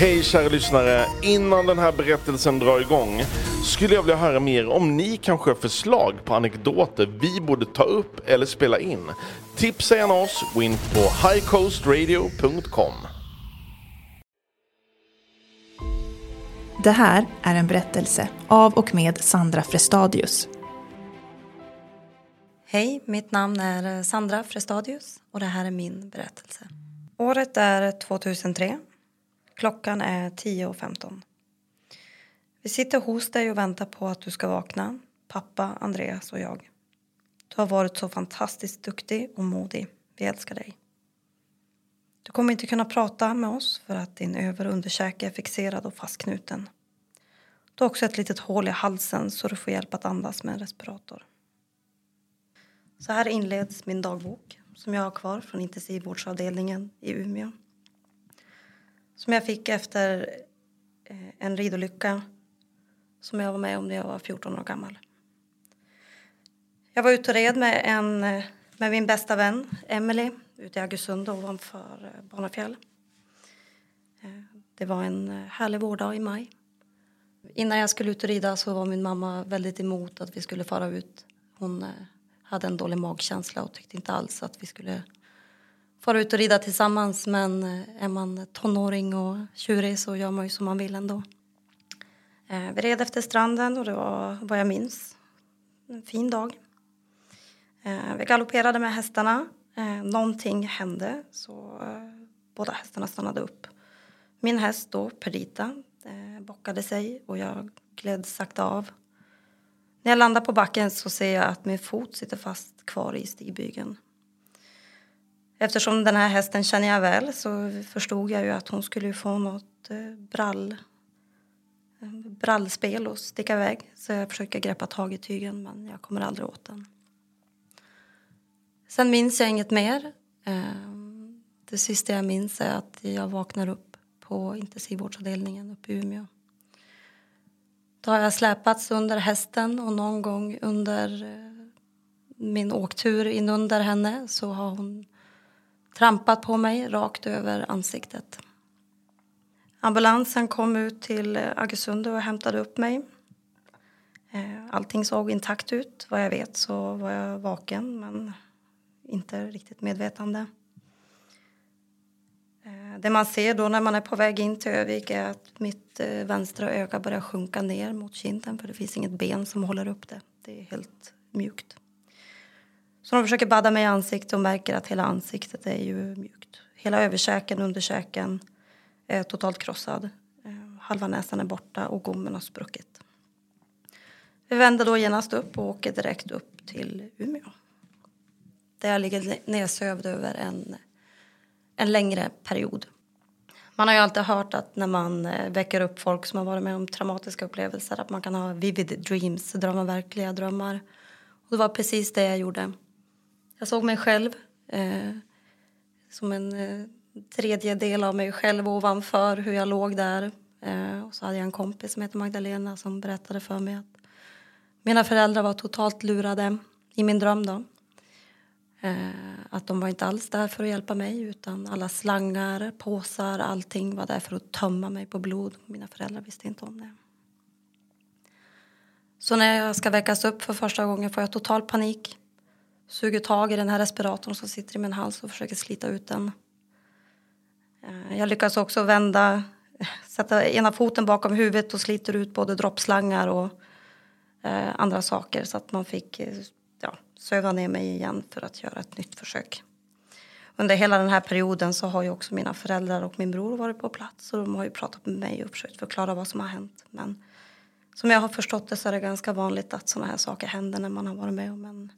Hej kära lyssnare! Innan den här berättelsen drar igång skulle jag vilja höra mer om ni kanske har förslag på anekdoter vi borde ta upp eller spela in. Tipsa gärna oss, gå in på highcoastradio.com. Det här är en berättelse av och med Sandra Frestadius. Hej, mitt namn är Sandra Frestadius och det här är min berättelse. Året är 2003. Klockan är 10.15. Vi sitter hos dig och väntar på att du ska vakna, pappa, Andreas och jag. Du har varit så fantastiskt duktig och modig. Vi älskar dig. Du kommer inte kunna prata med oss för att din över och underkäke är fixerad och fastknuten. Du har också ett litet hål i halsen så du får hjälp att andas med en respirator. Så här inleds min dagbok som jag har kvar från intensivvårdsavdelningen i Umeå. Som jag fick efter eh, en ridolycka som jag var med om när jag var 14 år gammal. Jag var ute och red med, en, eh, med min bästa vän Emily ute i Augustsund ovanför eh, Barnafjäll. Det var en härlig vårdag i maj. Innan jag skulle ut och rida så var min mamma väldigt emot att vi skulle fara ut. Hon hade en dålig magkänsla och tyckte inte alls att vi skulle fara ut och rida tillsammans. Men eh, är man tonåring och tjurig så gör man ju som man vill ändå. Eh, vi red efter stranden och det var vad jag minns. En fin dag. Eh, vi galopperade med hästarna. Någonting hände så båda hästarna stannade upp. Min häst då, Perdita, bockade sig och jag gled sakta av. När jag landar på backen så ser jag att min fot sitter fast kvar i stigbygeln. Eftersom den här hästen känner jag väl så förstod jag ju att hon skulle få något eh, brall, eh, brallspel och sticka iväg. Så jag försöker greppa tag i tygen men jag kommer aldrig åt den. Sen minns jag inget mer. Eh, det sista jag minns är att jag vaknar upp på intensivvårdsavdelningen uppe i Umeå. Då har jag släpats under hästen och någon gång under min åktur in under henne så har hon trampat på mig rakt över ansiktet. Ambulansen kom ut till eh, Aggesund och hämtade upp mig. Eh, allting såg intakt ut. Vad jag vet så var jag vaken men inte riktigt medvetande. Eh, det man ser då när man är på väg in till Övik är att mitt vänstra öga börjar sjunka ner mot kinden för det finns inget ben som håller upp det. Det är helt mjukt. Så de försöker badda mig i ansiktet och märker att hela ansiktet är ju mjukt. Hela överkäken, underkäken är totalt krossad. Eh, halva näsan är borta och gommen har spruckit. Vi vänder då genast upp och åker direkt upp till Umeå. Där jag ligger nedsövd över en, en längre period. Man har ju alltid hört att när man eh, väcker upp folk som har varit med om traumatiska upplevelser att man kan ha vivid dreams, drömma verkliga drömmar. Och det var precis det jag gjorde. Jag såg mig själv eh, som en eh, tredje del av mig själv ovanför hur jag låg där. Eh, och så hade jag en kompis som heter Magdalena som berättade för mig att mina föräldrar var totalt lurade i min dröm då. Eh, att de var inte alls där för att hjälpa mig utan alla slangar, påsar, allting var där för att tömma mig på blod. Mina föräldrar visste inte om det. Så när jag ska väckas upp för första gången får jag total panik suger tag i den här respiratorn som sitter i min hals och försöker slita ut den. Eh, jag lyckas också vända, sätta ena foten bakom huvudet och sliter ut både droppslangar och eh, andra saker så att man fick eh, ja, söva ner mig igen för att göra ett nytt försök. Under hela den här perioden så har ju också mina föräldrar och min bror varit på plats och de har ju pratat med mig och försökt förklara vad som har hänt. Men som jag har förstått det så är det ganska vanligt att sådana här saker händer när man har varit med om en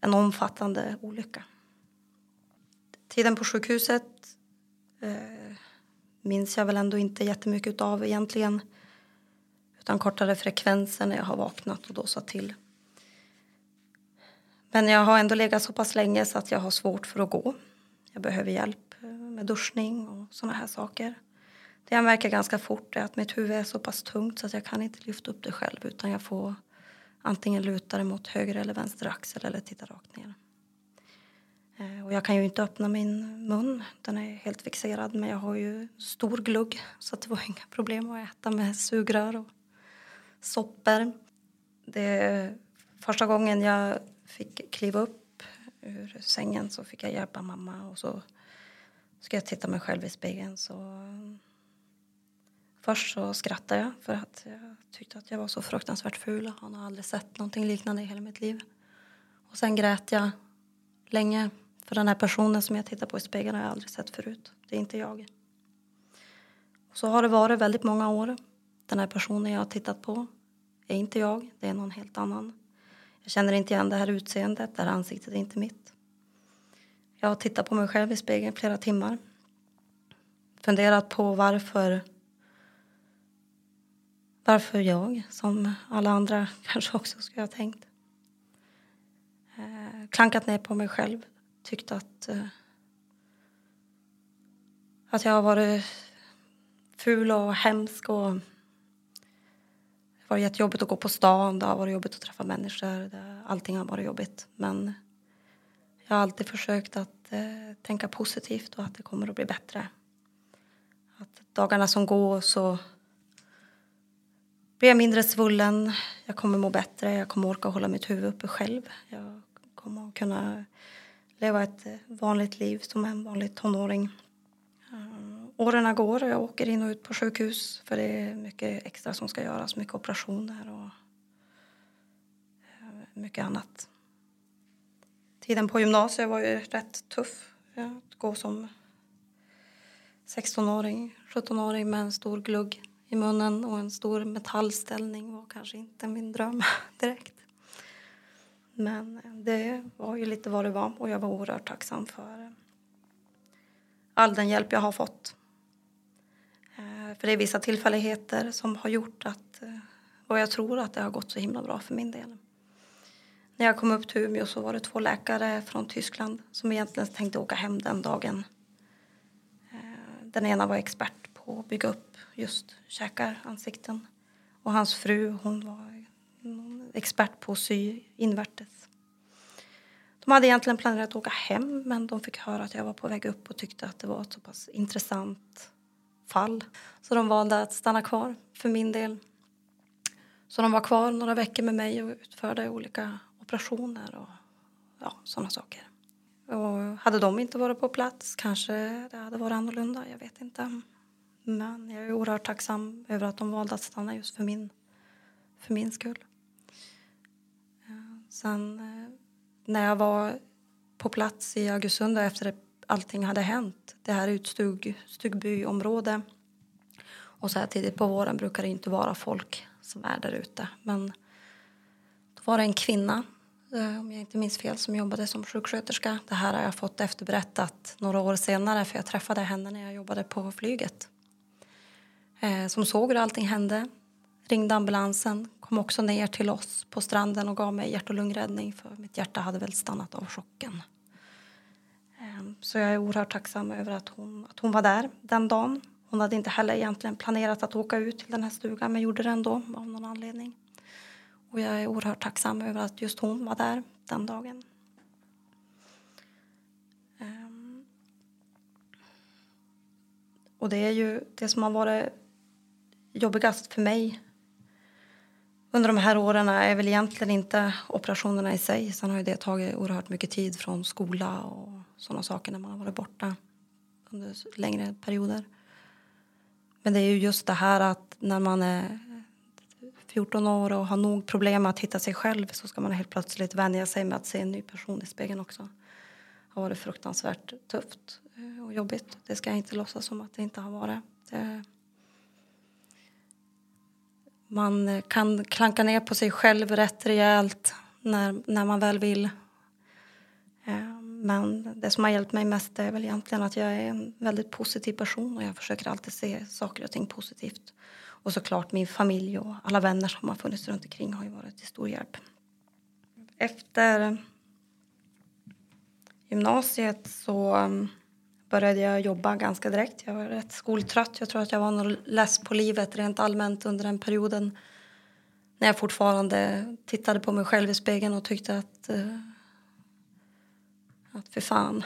en omfattande olycka. Tiden på sjukhuset eh, minns jag väl ändå inte jättemycket av egentligen. Utan kortare frekvenser när jag har vaknat och då sa till. Men jag har ändå legat så pass länge så att jag har svårt för att gå. Jag behöver hjälp eh, med duschning och sådana här saker. Det jag märker ganska fort är att mitt huvud är så pass tungt så att jag kan inte lyfta upp det själv utan jag får antingen lutar det mot höger eller vänster axel eller tittar rakt ner. Eh, och jag kan ju inte öppna min mun, den är helt fixerad. Men jag har ju stor glugg så det var inga problem att äta med sugrör och soppor. Det första gången jag fick kliva upp ur sängen så fick jag hjälpa mamma och så ska jag titta mig själv i spegeln så Först så skrattade jag för att jag tyckte att jag var så fruktansvärt ful. Han har aldrig sett någonting liknande i hela mitt liv. Och sen grät jag länge för den här personen som jag tittar på i spegeln har jag aldrig sett förut. Det är inte jag. Och så har det varit väldigt många år. Den här personen jag har tittat på är inte jag, det är någon helt annan. Jag känner inte igen det här utseendet, det här ansiktet är inte mitt. Jag har tittat på mig själv i spegeln flera timmar. Funderat på varför varför jag, som alla andra kanske också skulle ha tänkt. Eh, klankat ner på mig själv. Tyckt att, eh, att jag har varit ful och hemsk. Och det har varit jättejobbigt att gå på stan, det har varit jobbigt att träffa människor. Det, allting har varit jobbigt. Men jag har alltid försökt att eh, tänka positivt och att det kommer att bli bättre. Att dagarna som går så blir jag mindre svullen, jag kommer må bättre, jag kommer orka hålla mitt huvud uppe själv. Jag kommer att kunna leva ett eh, vanligt liv som en vanlig tonåring. Eh, åren går och jag åker in och ut på sjukhus för det är mycket extra som ska göras, mycket operationer och eh, mycket annat. Tiden på gymnasiet var ju rätt tuff. Att gå som 16-åring, 17-åring med en stor glugg i munnen och en stor metallställning var kanske inte min dröm direkt. Men eh, det var ju lite vad det var och jag var oerhört tacksam för eh, all den hjälp jag har fått. Eh, för det är vissa tillfälligheter som har gjort att, och jag tror att det har gått så himla bra för min del. När jag kom upp till Umeå så var det två läkare från Tyskland som egentligen tänkte åka hem den dagen. Den ena var expert på att bygga upp just käkaransikten. Och hans fru hon var expert på att sy invärtes. De hade egentligen planerat att åka hem men de fick höra att jag var på väg upp och tyckte att det var ett så pass intressant fall. Så de valde att stanna kvar för min del. Så de var kvar några veckor med mig och utförde olika operationer och ja, sådana saker. Och hade de inte varit på plats kanske det hade varit annorlunda, jag vet inte. Men jag är oerhört tacksam över att de valde att stanna just för min, för min skull. Eh, sen eh, när jag var på plats i Augustsund efter att allting hade hänt, det här är ett stugbyområde och så här tidigt på våren brukar det inte vara folk som är där ute. Men då var det en kvinna, eh, om jag inte minns fel, som jobbade som sjuksköterska. Det här har jag fått efterberättat några år senare för jag träffade henne när jag jobbade på flyget eh, som såg hur allting hände. Ringde ambulansen, kom också ner till oss på stranden och gav mig hjärt och lungräddning för mitt hjärta hade väl stannat av chocken. Eh, så jag är oerhört tacksam över att hon, att hon var där den dagen. Hon hade inte heller egentligen planerat att åka ut till den här stugan men gjorde det ändå av någon anledning. Och jag är oerhört tacksam över att just hon var där den dagen. Ehm. Och det är ju det som har varit jobbigast för mig under de här åren är väl egentligen inte operationerna i sig. Sen har ju det tagit oerhört mycket tid från skola och sådana saker när man har varit borta under längre perioder. Men det är ju just det här att när man är 14 år och har nog problem att hitta sig själv så ska man helt plötsligt vänja sig med att se en ny person i spegeln också. Det har varit fruktansvärt tufft och jobbigt. Det ska jag inte låtsas som att det inte har varit. Det man eh, kan klanka ner på sig själv rätt rejält när, när man väl vill. Eh, men det som har hjälpt mig mest är väl egentligen att jag är en väldigt positiv person och jag försöker alltid se saker och ting positivt. Och såklart min familj och alla vänner som har funnits runt omkring har ju varit till stor hjälp. Efter gymnasiet så mm, började jag jobba ganska direkt. Jag var rätt skoltrött. Jag tror att jag var nog less på livet rent allmänt under den perioden när jag fortfarande tittade på mig själv i spegeln och tyckte att, Eh, att för fan.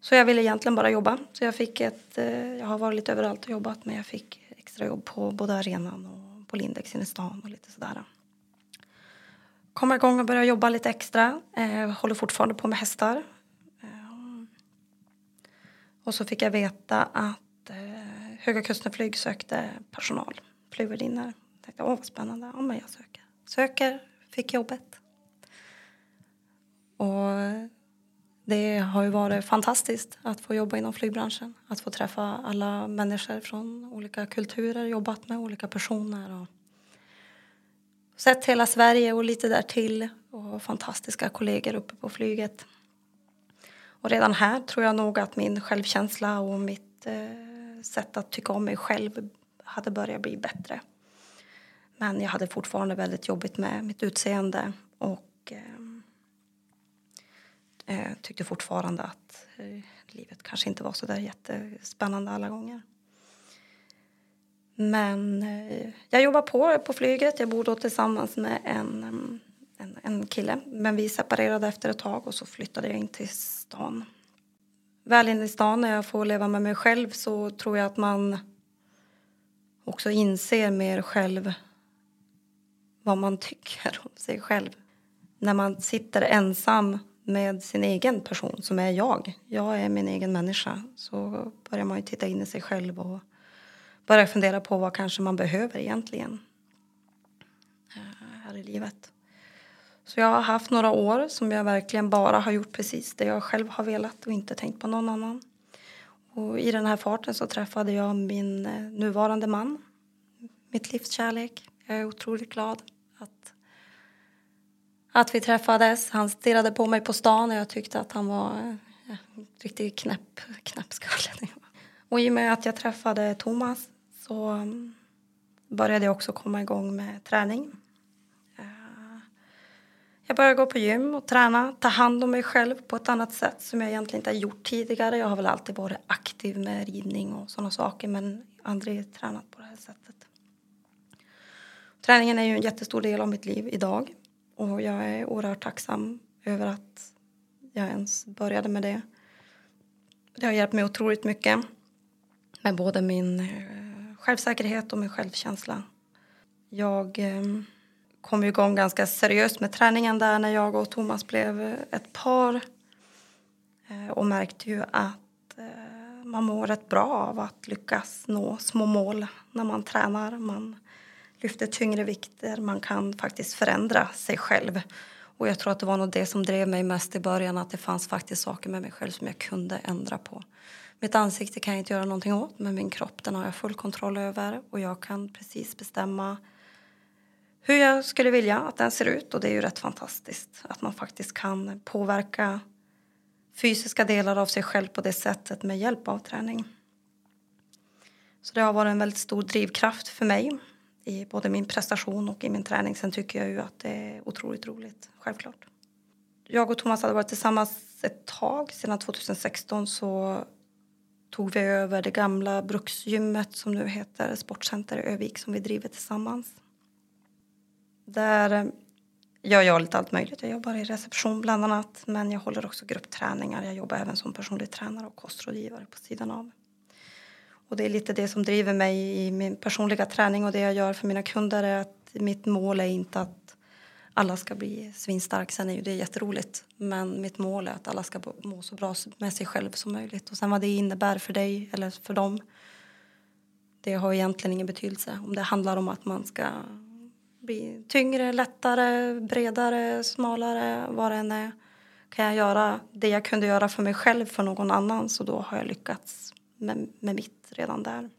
Så jag ville egentligen bara jobba. Så jag fick ett, eh, jag har varit lite överallt och jobbat men jag fick extra jobb på både arenan och på Lindex i stan och lite sådär. Kom igång och börjar jobba lite extra. Eh, håller fortfarande på med hästar. Och så fick jag veta att eh, Höga Kusten Flyg sökte personal, flygvärdinnor. Tänkte, åh vad spännande, ja men jag söker. Söker, fick jobbet. Och det har ju varit fantastiskt att få jobba inom flygbranschen. Att få träffa alla människor från olika kulturer, jobbat med olika personer. Och sett hela Sverige och lite därtill. Och fantastiska kollegor uppe på flyget. Och redan här tror jag nog att min självkänsla och mitt eh, sätt att tycka om mig själv hade börjat bli bättre. Men jag hade fortfarande väldigt jobbigt med mitt utseende och eh, eh tyckte fortfarande att eh, livet kanske inte var så där jättespännande alla gånger. Men eh, jag jobbar på på flyget. Jag bor då tillsammans med en, mm, en, en kille. Men vi separerade efter ett tag och så flyttade jag in till stan. Väl inne i stan när jag får leva med mig själv så tror jag att man också inser mer själv vad man tycker om sig själv. När man sitter ensam med sin egen person, som är jag. Jag är min egen människa. Så börjar man ju titta in i sig själv och börja fundera på vad kanske man behöver egentligen eh, här i livet. Så jag har haft några år som jag verkligen bara har gjort precis det jag själv har velat och inte tänkt på någon annan. Och i den här farten så träffade jag min eh, nuvarande man, mitt livs kärlek. Jag är otroligt glad att, att vi träffades. Han stirrade på mig på stan och jag tyckte att han var eh, ja, riktigt knäpp, knäppskalle. Och i och med att jag träffade Thomas så mm, började jag också komma igång med träning. Jag började gå på gym och träna, ta hand om mig själv på ett annat sätt som jag egentligen inte har gjort tidigare. Jag har väl alltid varit aktiv med ridning och sådana saker men aldrig tränat på det här sättet. Träningen är ju en jättestor del av mitt liv idag och jag är oerhört tacksam över att jag ens började med det. Det har hjälpt mig otroligt mycket med både min eh, självsäkerhet och min självkänsla. Jag eh, kom igång ganska seriöst med träningen där när jag och Thomas blev eh, ett par eh, och märkte ju att eh, man mår rätt bra av att lyckas nå små mål när man tränar. Man lyfter tyngre vikter, man kan faktiskt förändra sig själv. Och jag tror att det var nog det som drev mig mest i början, att det fanns faktiskt saker med mig själv som jag kunde ändra på. Mitt ansikte kan jag inte göra någonting åt, men min kropp den har jag full kontroll över och jag kan precis bestämma hur jag skulle vilja att den ser ut och det är ju rätt fantastiskt att man faktiskt kan påverka fysiska delar av sig själv på det sättet med hjälp av träning. Så det har varit en väldigt stor drivkraft för mig i både min prestation och i min träning. Sen tycker jag ju att det är otroligt roligt, självklart. Jag och Thomas hade varit tillsammans ett tag. Sedan 2016 så tog vi över det gamla bruksgymmet som nu heter Sportcenter i Övik som vi driver tillsammans. Där eh, gör jag lite allt möjligt. Jag jobbar i reception bland annat men jag håller också gruppträningar. Jag jobbar även som personlig tränare och kostrådgivare på sidan av. Och det är lite det som driver mig i min personliga träning och det jag gör för mina kunder är att mitt mål är inte att alla ska bli svinstark. Sen är ju det jätteroligt. Men mitt mål är att alla ska må så bra med sig själv som möjligt. Och sen vad det innebär för dig eller för dem. Det har egentligen ingen betydelse. Om det handlar om att man ska bli tyngre, lättare, bredare, smalare, vad det än är. Kan jag göra det jag kunde göra för mig själv för någon annan så då har jag lyckats med, med mitt redan där.